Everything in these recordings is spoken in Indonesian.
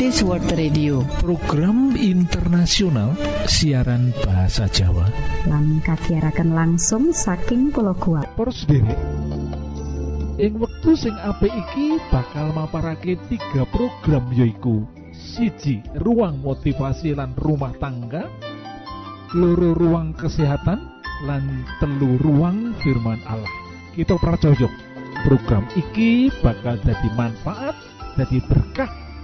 Adventist World Radio. Program internasional siaran bahasa Jawa. Lan kasiaraken langsung saking pulau kuat derek ing wektu sing apik iki bakal maparake tiga program yoiku siji ruang motivasi lan rumah tangga. Loro ruang kesehatan. Lan telu ruang firman Allah. Kita percaya program iki bakal jadi manfaat jadi berkah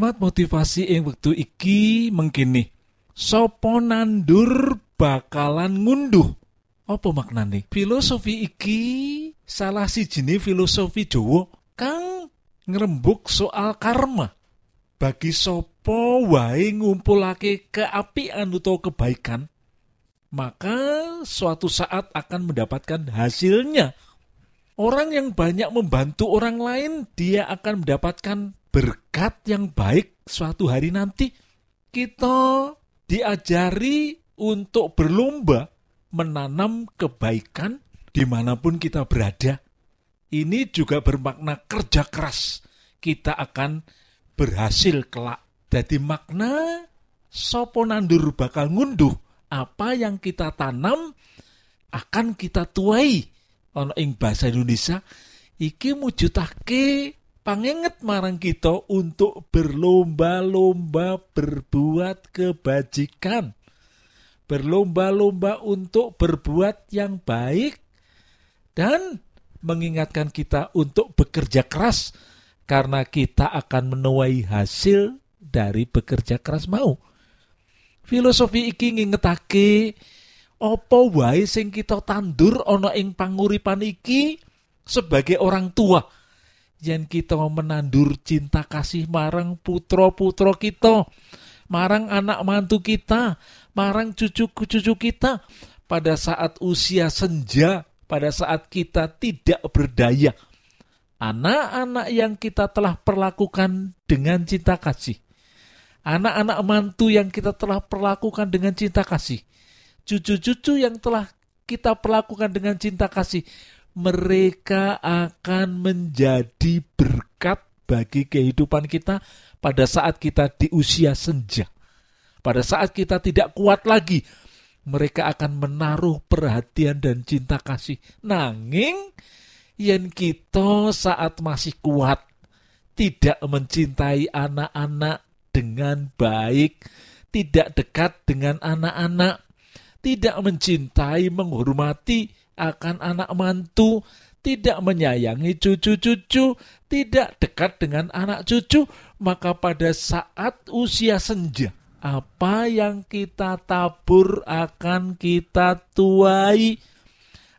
Kalimat motivasi ing wektu iki mengkini. Sopo nandur bakalan ngunduh. Apa maknane? Filosofi iki salah sijine filosofi Jawa kang ngrembug soal karma. Bagi sopo wae ngumpulake keapian utawa kebaikan, maka suatu saat akan mendapatkan hasilnya. Orang yang banyak membantu orang lain, dia akan mendapatkan berkat yang baik suatu hari nanti. Kita diajari untuk berlomba menanam kebaikan di mana pun kita berada. Ini juga bermakna kerja keras. Kita akan berhasil kelak. Jadi makna sopo nandur bakal ngunduh apa yang kita tanam akan kita tuai. Ono ing bahasa Indonesia iki mujudake pangenget marang kita untuk berlomba-lomba berbuat kebajikan berlomba-lomba untuk berbuat yang baik dan mengingatkan kita untuk bekerja keras karena kita akan menuai hasil dari bekerja keras mau. Filosofi iki ngingetake apa wae sing kita tandur ana ing panguripan iki sebagai orang tua yang kita menandur cinta kasih marang putra-putra kita, marang anak mantu kita, marang cucu-cucu kita pada saat usia senja, pada saat kita tidak berdaya. Anak-anak yang kita telah perlakukan dengan cinta kasih. Anak-anak mantu yang kita telah perlakukan dengan cinta kasih. Cucu-cucu yang telah kita perlakukan dengan cinta kasih. Mereka akan menjadi berkat bagi kehidupan kita pada saat kita di usia senja. Pada saat kita tidak kuat lagi, mereka akan menaruh perhatian dan cinta kasih. Nanging, yen kita saat masih kuat, tidak mencintai anak-anak dengan baik, tidak dekat dengan anak-anak, tidak mencintai, menghormati akan anak mantu, tidak menyayangi cucu-cucu, tidak dekat dengan anak cucu, maka pada saat usia senja, apa yang kita tabur akan kita tuai.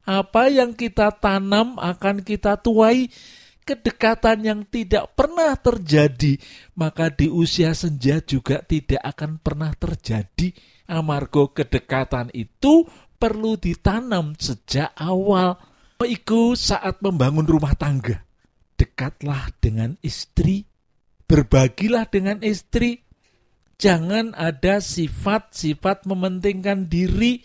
Apa yang kita tanam akan kita tuai. Kedekatan yang tidak pernah terjadi, maka di usia senja juga tidak akan pernah terjadi. Amargo kedekatan itu perlu ditanam sejak awal. Iku saat membangun rumah tangga. Dekatlah dengan istri, berbagilah dengan istri, jangan ada sifat-sifat mementingkan diri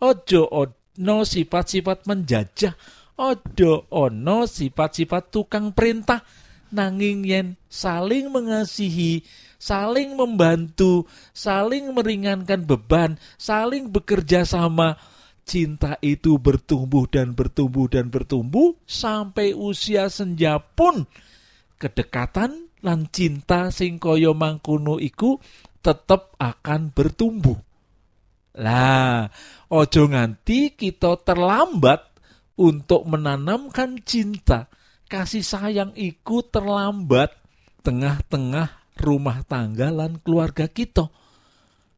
ojo ono sifat-sifat menjajah ojo ono sifat-sifat tukang perintah nanging yen saling mengasihi saling membantu saling meringankan beban saling bekerja sama cinta itu bertumbuh dan bertumbuh dan bertumbuh sampai usia senja pun kedekatan lan cinta sing kaya mangkono iku tetap akan bertumbuh. Lah, ojo nganti kita terlambat untuk menanamkan cinta. Kasih sayang iku terlambat tengah-tengah rumah tangga lan keluarga kita.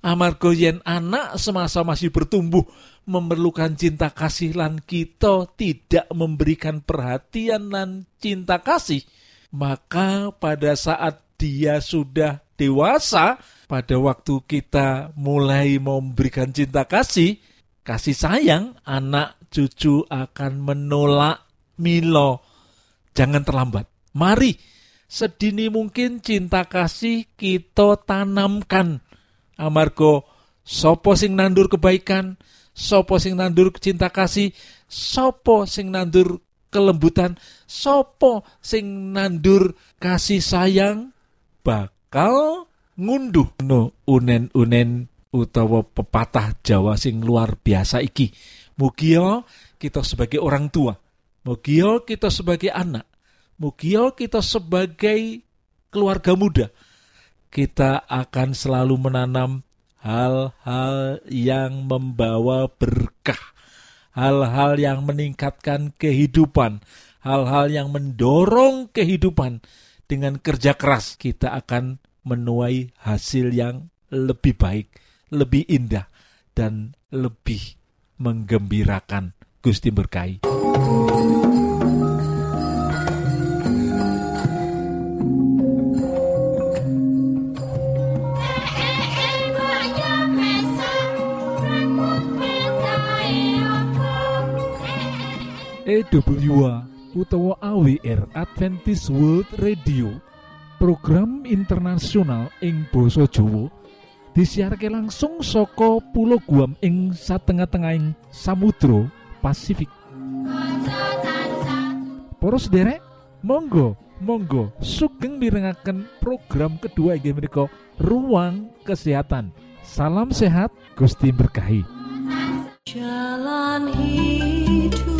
Amarga yen anak semasa masih bertumbuh memerlukan cinta kasih lan kita tidak memberikan perhatian dan cinta kasih, maka pada saat dia sudah dewasa, pada waktu kita mulai memberikan cinta kasih, kasih sayang, anak cucu akan menolak Milo. Jangan terlambat. Mari sedini mungkin cinta kasih kita tanamkan. Amargo sopo sing nandur kebaikan, sopo sing nandur cinta kasih, sopo sing nandur kelembutan, sopo sing nandur kasih sayang, bakal ngunduh no unen-unen utawa pepatah Jawa sing luar biasa iki. Mugio kita sebagai orang tua, mugio kita sebagai anak, mugio kita sebagai keluarga muda, kita akan selalu menanam hal-hal yang membawa berkah, hal-hal yang meningkatkan kehidupan, hal-hal yang mendorong kehidupan. Dengan kerja keras, kita akan menuai hasil yang lebih baik, lebih indah, dan lebih menggembirakan. Gusti berkahi. EWA utawa AWR Adventist World Radio. Program internasional ing Boso Jowo disiharke langsung soko pulau Guam ing satengah-tengahing Samudro Pasifik. Poros derek Monggo Monggo sugeng mirengaken program kedua menika ruang kesehatan. Salam sehat Gusti berkahi. Jalan hidup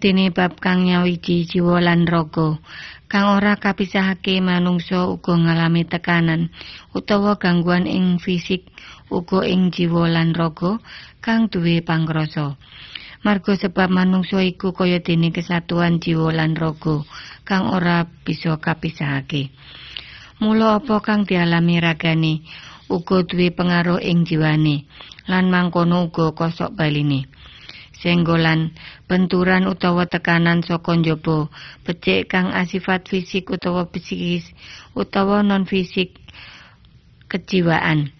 dene bab kang nyawiji jiwa lan raga. Kang ora kapisahake manungsa uga ngalami tekanan utawa gangguan ing fisik uga ing jiwa lan raga kang duwe pangrasa. Marga sebab manungsa iku kaya dene kesatuan jiwa lan raga kang ora bisa kapisahake. Mula apa kang dialami ragane? Uga duwe pengaruh ing jiwane lan mangkono uga kosok baline senggolan benturan utawa tekanan saka njaba becik kang asifat fisik utawa psikis utawa non fisik kejiwaan.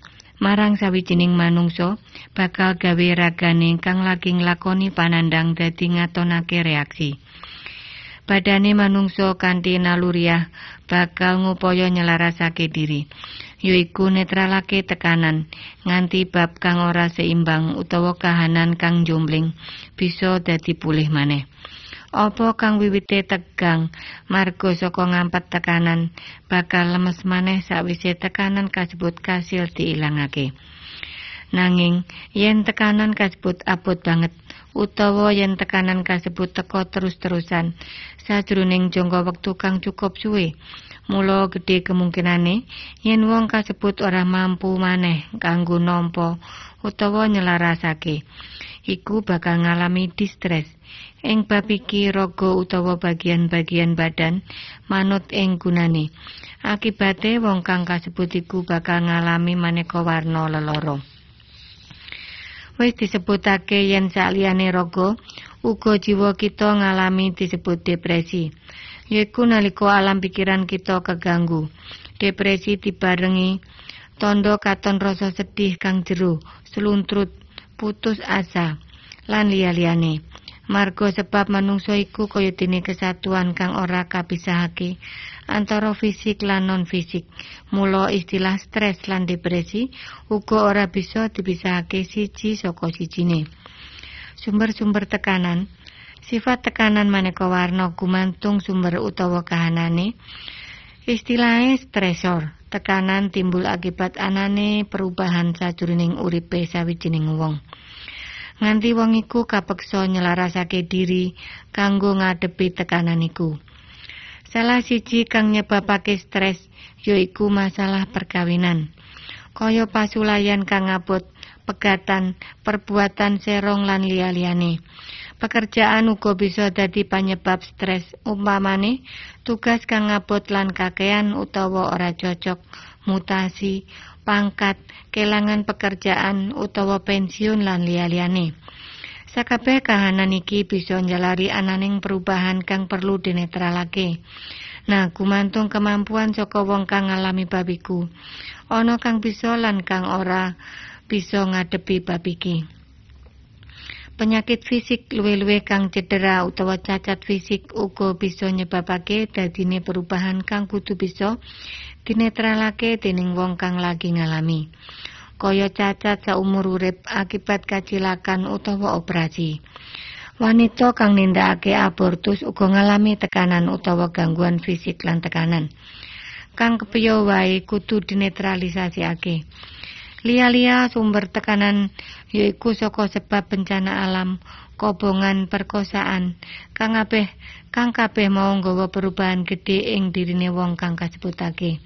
Marang sawijining manungsa bakal gawe ragane kang lagi nglakoni panandang dadi ngatonake reaksi. Badane manungsa kanthi naluriah bakal ngupaya nyelarasake diri yaiku netralake tekanan nganti bab kang ora seimbang utawa kahanan kang jombling bisa dadi pulih maneh. Apa kang wiwite tegang marga saka ngampat tekanan bakal lemes maneh sawise tekanan kasebut kasil diilangake. Nanging yen tekanan kasebut abot banget utawa yen tekanan kasebut teko terus-terusan sajroning jangka wektu kang cukup suwe Mula gedhe kemungkinane yen wong kasebut ora mampu maneh kanggo nampa utawa nyelarasake. Iku bakal ngalami distres. Ing bab iki raga utawa bagian-bagian badan manut ing gunane. Akibate wong kang kasebut iku bakal ngalami maneka warna lelara. Wis disebutake yen saliyane raga uga jiwa kita ngalami disebut depresi. Yaiku nalika alam pikiran kita keganggu. Depresi dibarengi tondo katon rasa sedih kang jero, seluntrut, putus asa, lan liya-liyane. Margo sebab manungsa iku kaya dene kesatuan kang ora kapisahake antara fisik lan non fisik. Mula istilah stres lan depresi uga ora bisa dipisahake siji saka sijine. Sumber-sumber tekanan Sifat tekanan maneka warna gumantung sumber utawa kahanane. Istilahnya stresor. Tekanan timbul akibat anane perubahan sajroning uripe sawijining wong. Nganti wong iku kapeksa nyelarasake diri kanggo ngadepi tekanan iku. Salah siji kang nyebabake stres yaiku masalah perkawinan. Kaya pasulayan kang abot, pegatan, perbuatan serong lan liya-liyane. Pekerjaan uga bisa dadi panyebab stres. Umpamane, tugas kang ngabot lan kakean utawa ora cocok, mutasi, pangkat, kelangan pekerjaan utawa pensiun lan liya-liyane. Sakabeh kahanan iki bisa njalari ananing perubahan kang perlu dinetralake. Nah, gumantung kemampuan saka wong kang ngalami babiku. Ana kang bisa lan kang ora bisa ngadepi bab iki. Penyakit fisik luwe-luwe kang cedera utawa cacat fisik uga bisa nyebabake dadine perubahan kang kudu bisa dinetralake dening wong kang lagi ngalami. Kaya cacat saumur urip akibat kacilakan utawa operasi. Wanita kang nindakake abortus uga ngalami tekanan utawa gangguan fisik lan tekanan. Kang kepiye wae kudu dinetralisasikake. Lia-lia sumber tekanan yaiku saka sebab bencana alam, kobongan perkosaan, kang kabeh kang kabeh mau nggawa perubahan gedhe ing dirine wong kang kasebutake.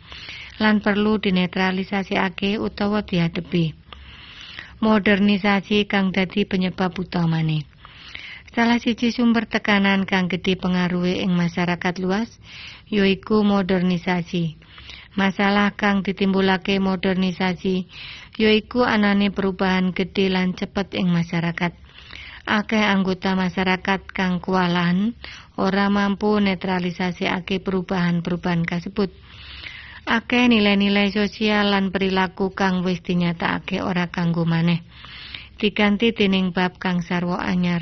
Lan perlu dinetralisasikake utawa dihadepi. Modernisasi kang dadi penyebab utamane. Salah siji sumber tekanan kang gedhe pengaruhe ing masyarakat luas yaiku modernisasi. Masalah kang ditimbulake modernisasi yaiku anane perubahan gede lan cepet ing masyarakat. Akeh anggota masyarakat kang kualahan ora mampu netralisasi ake perubahan-perubahan kasebut. Akeh nilai-nilai sosial lan perilaku kang wis dinyatakake ora kanggo maneh. Diganti dening bab kang sarwa anyar,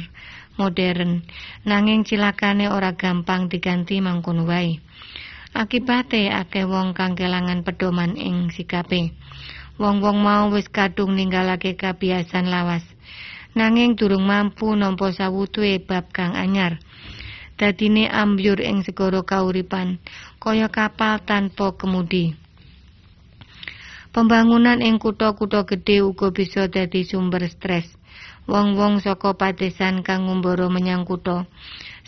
modern, nanging cilakane ora gampang diganti mangkono wae. Akibate akeh wong kang kelangan pedoman ing sikape. Wong-wong mau wis kadung ninggalake kabiasan lawas. Nanging durung mampu nampa sawutuhe bab kang anyar. Dadine ambyur ing segara kauripan kaya kapal tanpa kemudi. Pembangunan ing kutha-kutha gedhe uga bisa dadi sumber stres. Wong-wong saka padesan kang ngumbara menyang kutha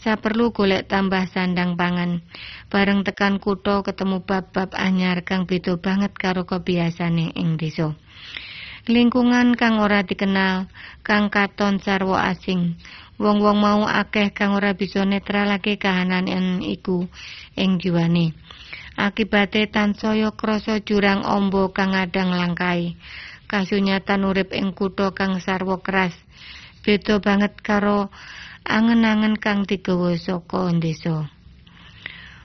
saperlu golek tambah sandang pangan. Bareng tekan kutha ketemu bab-bab anyar kang beda banget karo kebiasane ing desa. Lingkungan kang ora dikenal, kang katon sarwa asing. Wong-wong mau akeh kang ora bisa netralake kahanan ing iku ing jiwane. Akibate tansaya krasa jurang ombo kang adang langkai. Kasunyatan urip ing kutha kang sarwa keras. Beda banget karo angen-angen kang digawa saka desa.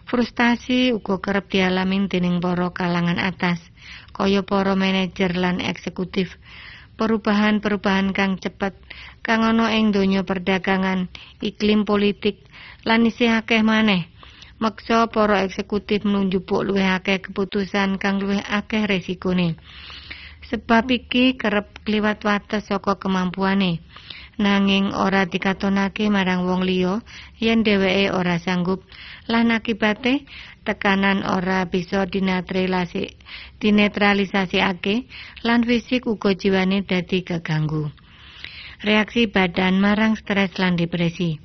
Frustasi uga kerep dialami dening para kalangan atas, kaya para manajer lan eksekutif. Perubahan-perubahan kang cepet kang ana ing donya perdagangan, iklim politik, lan isih akeh maneh. Meksa para eksekutif nunjupuk luwih akeh keputusan kang luwih akeh resikone. Sebab iki kerep kliwat wates saka kemampuane nanging ora dikatonake marang wong liya yen dheweke ora sanggup. Lan akibate tekanan ora bisa dinatrelasi dinetralisasikake lan fisik uga jiwane dadi keganggu. Reaksi badan marang stres lan depresi.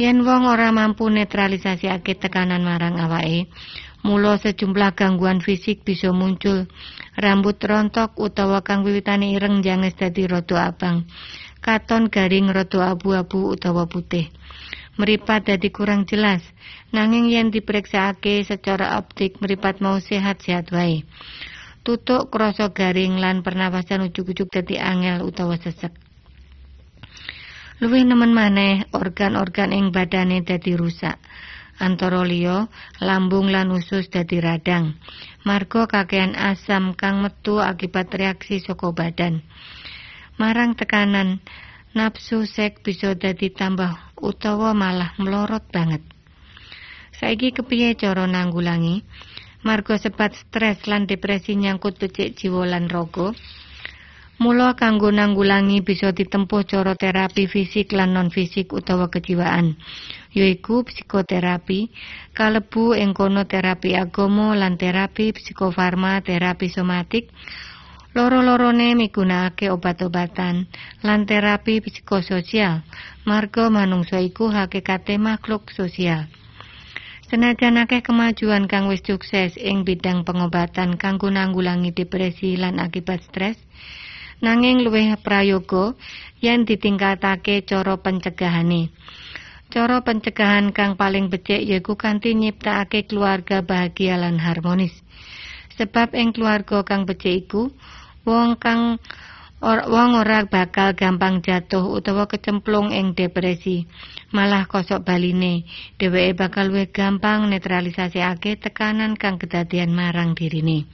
Yen wong ora mampu netralisasikake tekanan marang awake Mula sejumlah gangguan fisik bisa muncul. Rambut rontok utawa kang wiwitane ireng janges dadi rada abang katon garing rada abu-abu utawa putih. Meripat dadi kurang jelas, nanging yen diperiksaake secara optik meripat mau sehat-sehat wae. Tutuk krasa garing lan pernapasan ujug-ujug dadi angel utawa sesek. Luwih nemen maneh organ-organ ing badane dadi rusak. Antara liya lambung lan usus dadi radang. Marga kakean asam kang metu akibat reaksi saka badan. Marang tekanan nafsu seks bisa dadi tambah utawa malah melorot banget. Saiki kepiye cara nanggulangi? Marga sebat stres lan depresi nyangkut becik jiwa lan raga. Mula kanggo nanggulangi bisa ditempuh cara terapi fisik lan non fisik utawa kejiwaan. Yaiku psikoterapi, kalebu ing kono terapi agama lan terapi psikofarma, terapi somatik. Loro-lorone migunakake obat-obatan lan terapi psikososial. Marga manungsa iku hakikate makhluk sosial. Senajan akeh kemajuan kang wis sukses ing bidang pengobatan kanggo nanggulangi depresi lan akibat stres, nanging luwih prayoga yen ditingkatake cara pencegahane. Cara pencegahan kang paling becik yaiku kanthi nyiptakake keluarga bahagia lan harmonis. Sebab ing keluarga kang becik iku wong kang or, wong ora bakal gampang jatuh utawa kecemplung ing depresi. Malah kosok baline, dheweke bakal luwih gampang netralisasikake tekanan kang kedadian marang dirine.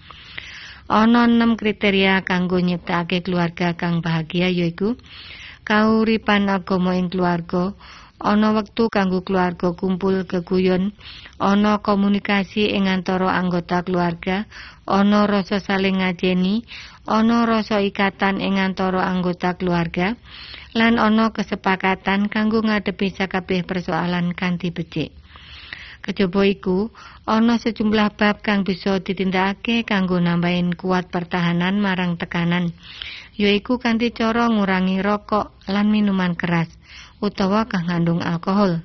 Ana enam kriteria kanggo nyiptakake keluarga kang bahagia yaiku kauripan agama ing keluarga, ana wektu kanggo keluarga kumpul geguyon, ana komunikasi ing antara anggota keluarga, ana rasa saling ngajeni, ana rasa ikatan ing antara anggota keluarga, lan ana kesepakatan kanggo ngadepi sakabeh persoalan kanthi becik. Kejaba iku, ana sejumlah bab kang bisa ditindakake kanggo nambahin kuat pertahanan marang tekanan, yaiku kanthi cara ngurangi rokok lan minuman keras utawa kang ngandung alkohol.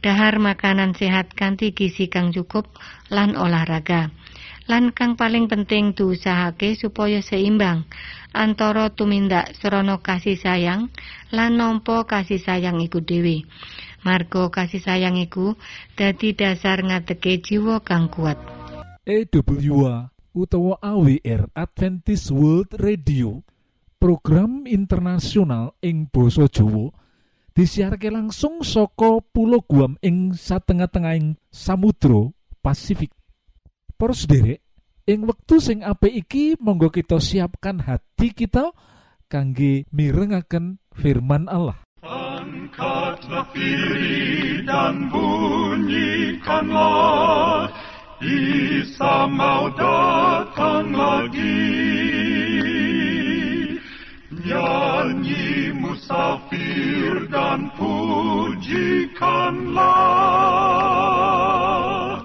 Dahar makanan sehat kanthi gizi kang cukup lan olahraga. Lan kang paling penting diusahake supaya seimbang antara tumindak serono kasih sayang lan nampa kasih sayang iku dhewe. Marga kasih sayang iku dadi dasar ngadeke jiwa kang kuat. EWA utawa AWR Adventist World Radio program internasional ing basa Jawa disiarke langsung saka Pulau Guam ing satengah-tengahing Samudra Pasifik. Para sederek, ing wektu sing apik iki monggo kita siapkan hati kita kangge mirengaken firman Allah. Dan bunyikanlah Isa mau datang lagi Nyanyi musafir dan pujikanlah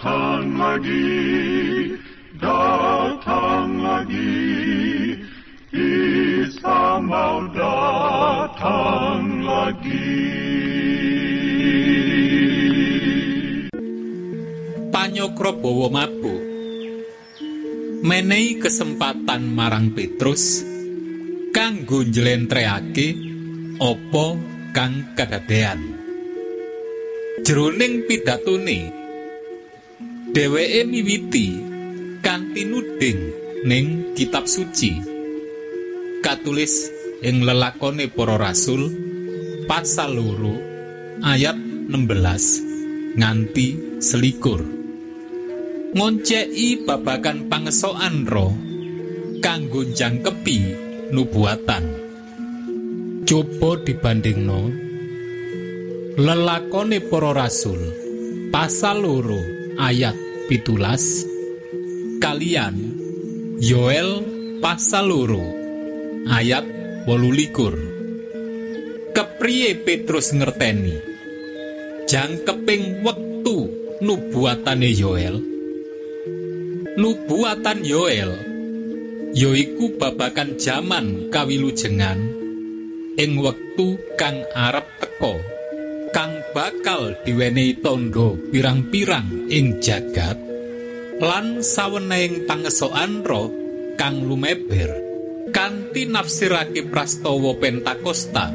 Datang lagi, datang lagi, Isa mau datang lagi. panyokro bawa mabuk menehi kesempatan marang Petrus kanggo njlentreake apa kang kadadean. Jroning pidatone dheweke miwiti kanthi nuding ning kitab suci. Katulis ing lelakone para rasul pasal loro ayat 16 nganti selikur. Ngonceki babagan pangesokan roh kanggo jangkepi nubuatan. Coba dibandingno. Lelakone para rasul pasal loro ayat pitulas. Kalian Yoel pasal loro ayat wolulikur. Kepriye Petrus ngerteni? Jangkeping wektu nubuatane Yoel. Nubuatan Yoel yoiku babakan jaman kawilujengan ing wektu kang arep teka kang bakal diwenehi tondo pirang-pirang ing jagat. Lan saweneng pangesokan roh kang lumeber kanthi nafsirake prastawa Pentakosta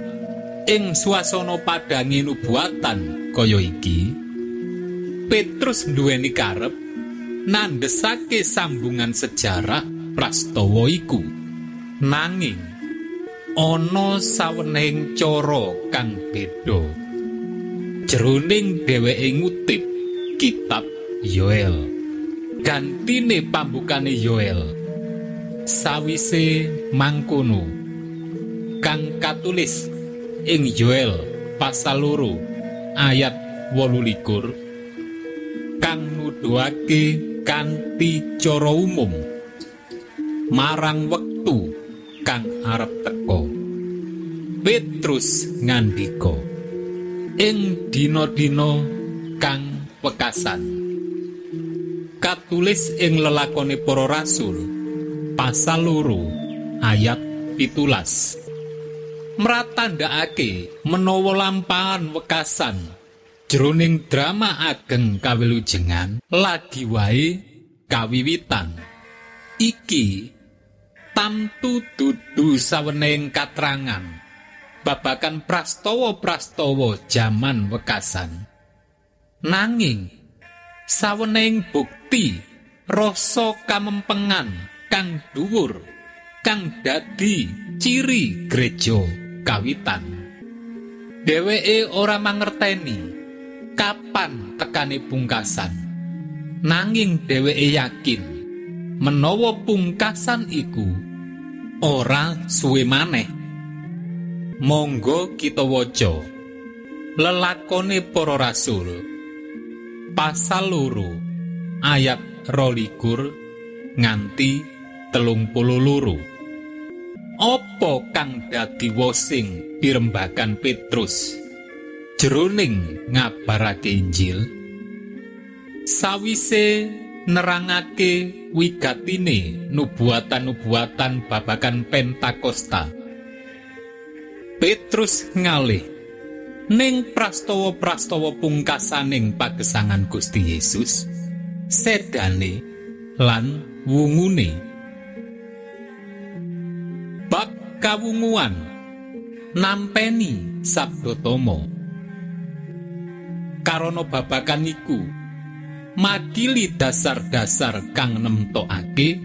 ing swasana padange nubuatan kaya iki. Petrus nduweni karep nandesake sambungan sejarah prastawa iku. Nanging ana saweneng cara kang beda jroning dheweke ngutip kitab Yoel. Gantine pambukane Yoel. Sawise mangkono. Kang katulis ing Yoel pasal loro ayat 18 kang nuduhake kanthi cara umum. Marang wektu kang arep teka Petrus ngandika ing dina-dina kang wekasan. Katulis ing lelakone para rasul pasal loro ayat pitulas. Mratandakake menawa lampahan wekasan jroning drama ageng kawilujengan lagi wae kawiwitan. Iki tamtu dudu saweneng katrangan babakan prastawa-prastawa jaman wekasan. Nanging saweneng bukti rasa kamempengan kang dhuwur kang dadi ciri gereja kawitan. Dheweke ora mangerteni kapan tekane pungkasan. Nanging dheweke yakin menawa pungkasan iku ora suwe maneh monggo kita waca lelakone para rasul. Pasal loro ayat rolikur nganti telung puluh loro. Opo kang dadi wosing pirembakan Petrus? Jroning ngabarake Injil. Sawise nerangake wigatine nubuatan-nubuatan babakan Pentakosta Petrus ngalih ning prastawa-prastawa pungkasaning pagesangan Gusti Yesus sedane lan wungune. Bab kawunguan nampeni tomo karono babakan iku makili dasar-dasar kang nemtokake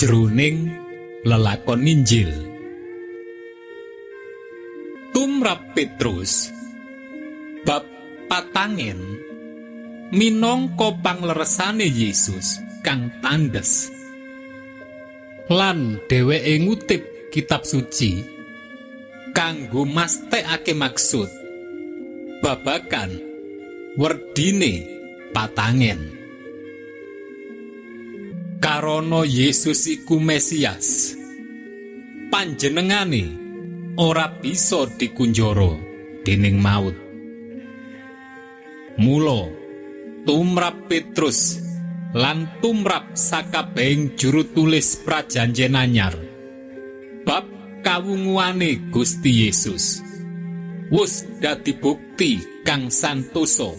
jroning lelakon Injil tumrap Petrus. Bab patangen minangka pangleresane Yesus kang tandes. Lan dheweke ngutip kitab suci kanggo mastekake maksud babakan werdine patangen karono Yesus iku Mesias panjenengane ora bisa dikunjoro dening maut. Mula tumrap Petrus lan tumrap sakabehing juru tulis prajanjen anyar bab kawunguane Gusti Yesus. Wus dadi bukti kang santoso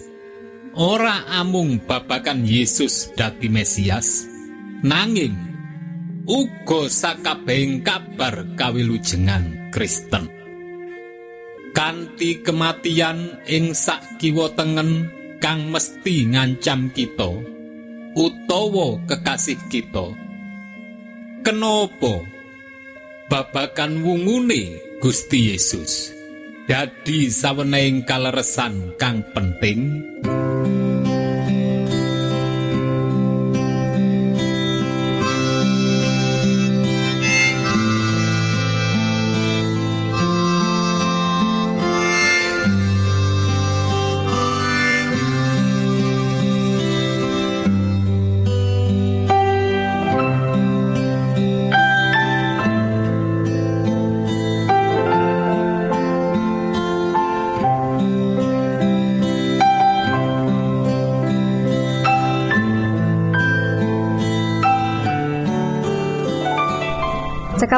ora amung babakan Yesus dadi Mesias nanging uga sakabehing kabar kawilujengan Kristen. Kanthi kematian ing sak kiwa tengen kang mesti ngancam kita utawa kekasih kita. Kenapa? Babakan wungune Gusti Yesus. Dadi saweneng kaleresan kang penting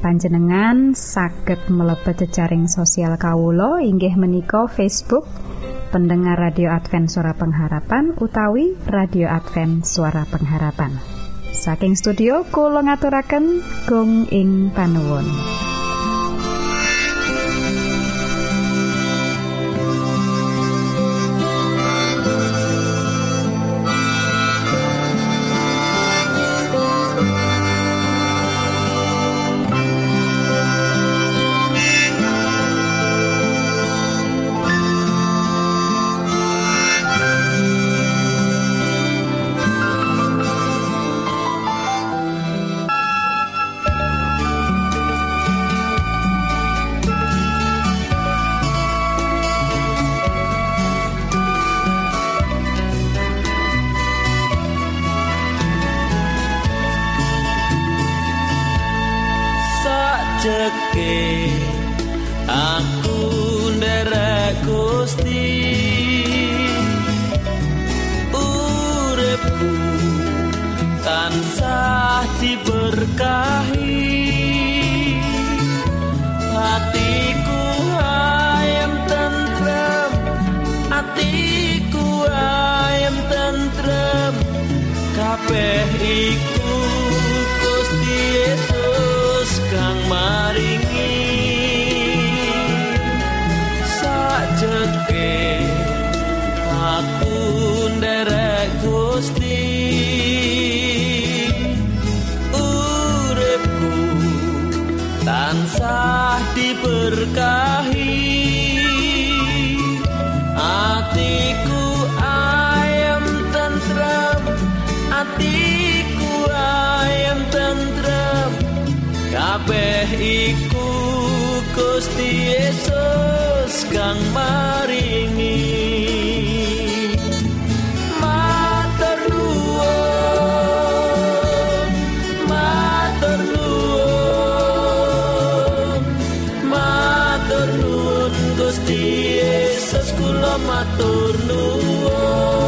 panjenengan saged mlebet jejaring sosial Kawulo inggih menika Facebook pendengar radio Advent suara pengharapan utawi radio Advent suara pengharapan. Saking studio kula ngaturaken gong ing panuwun diberkahi atiku ayam tentrem atiku ayam tentrem kabeh iku Gusti Yesus kang maringi matur nuwun.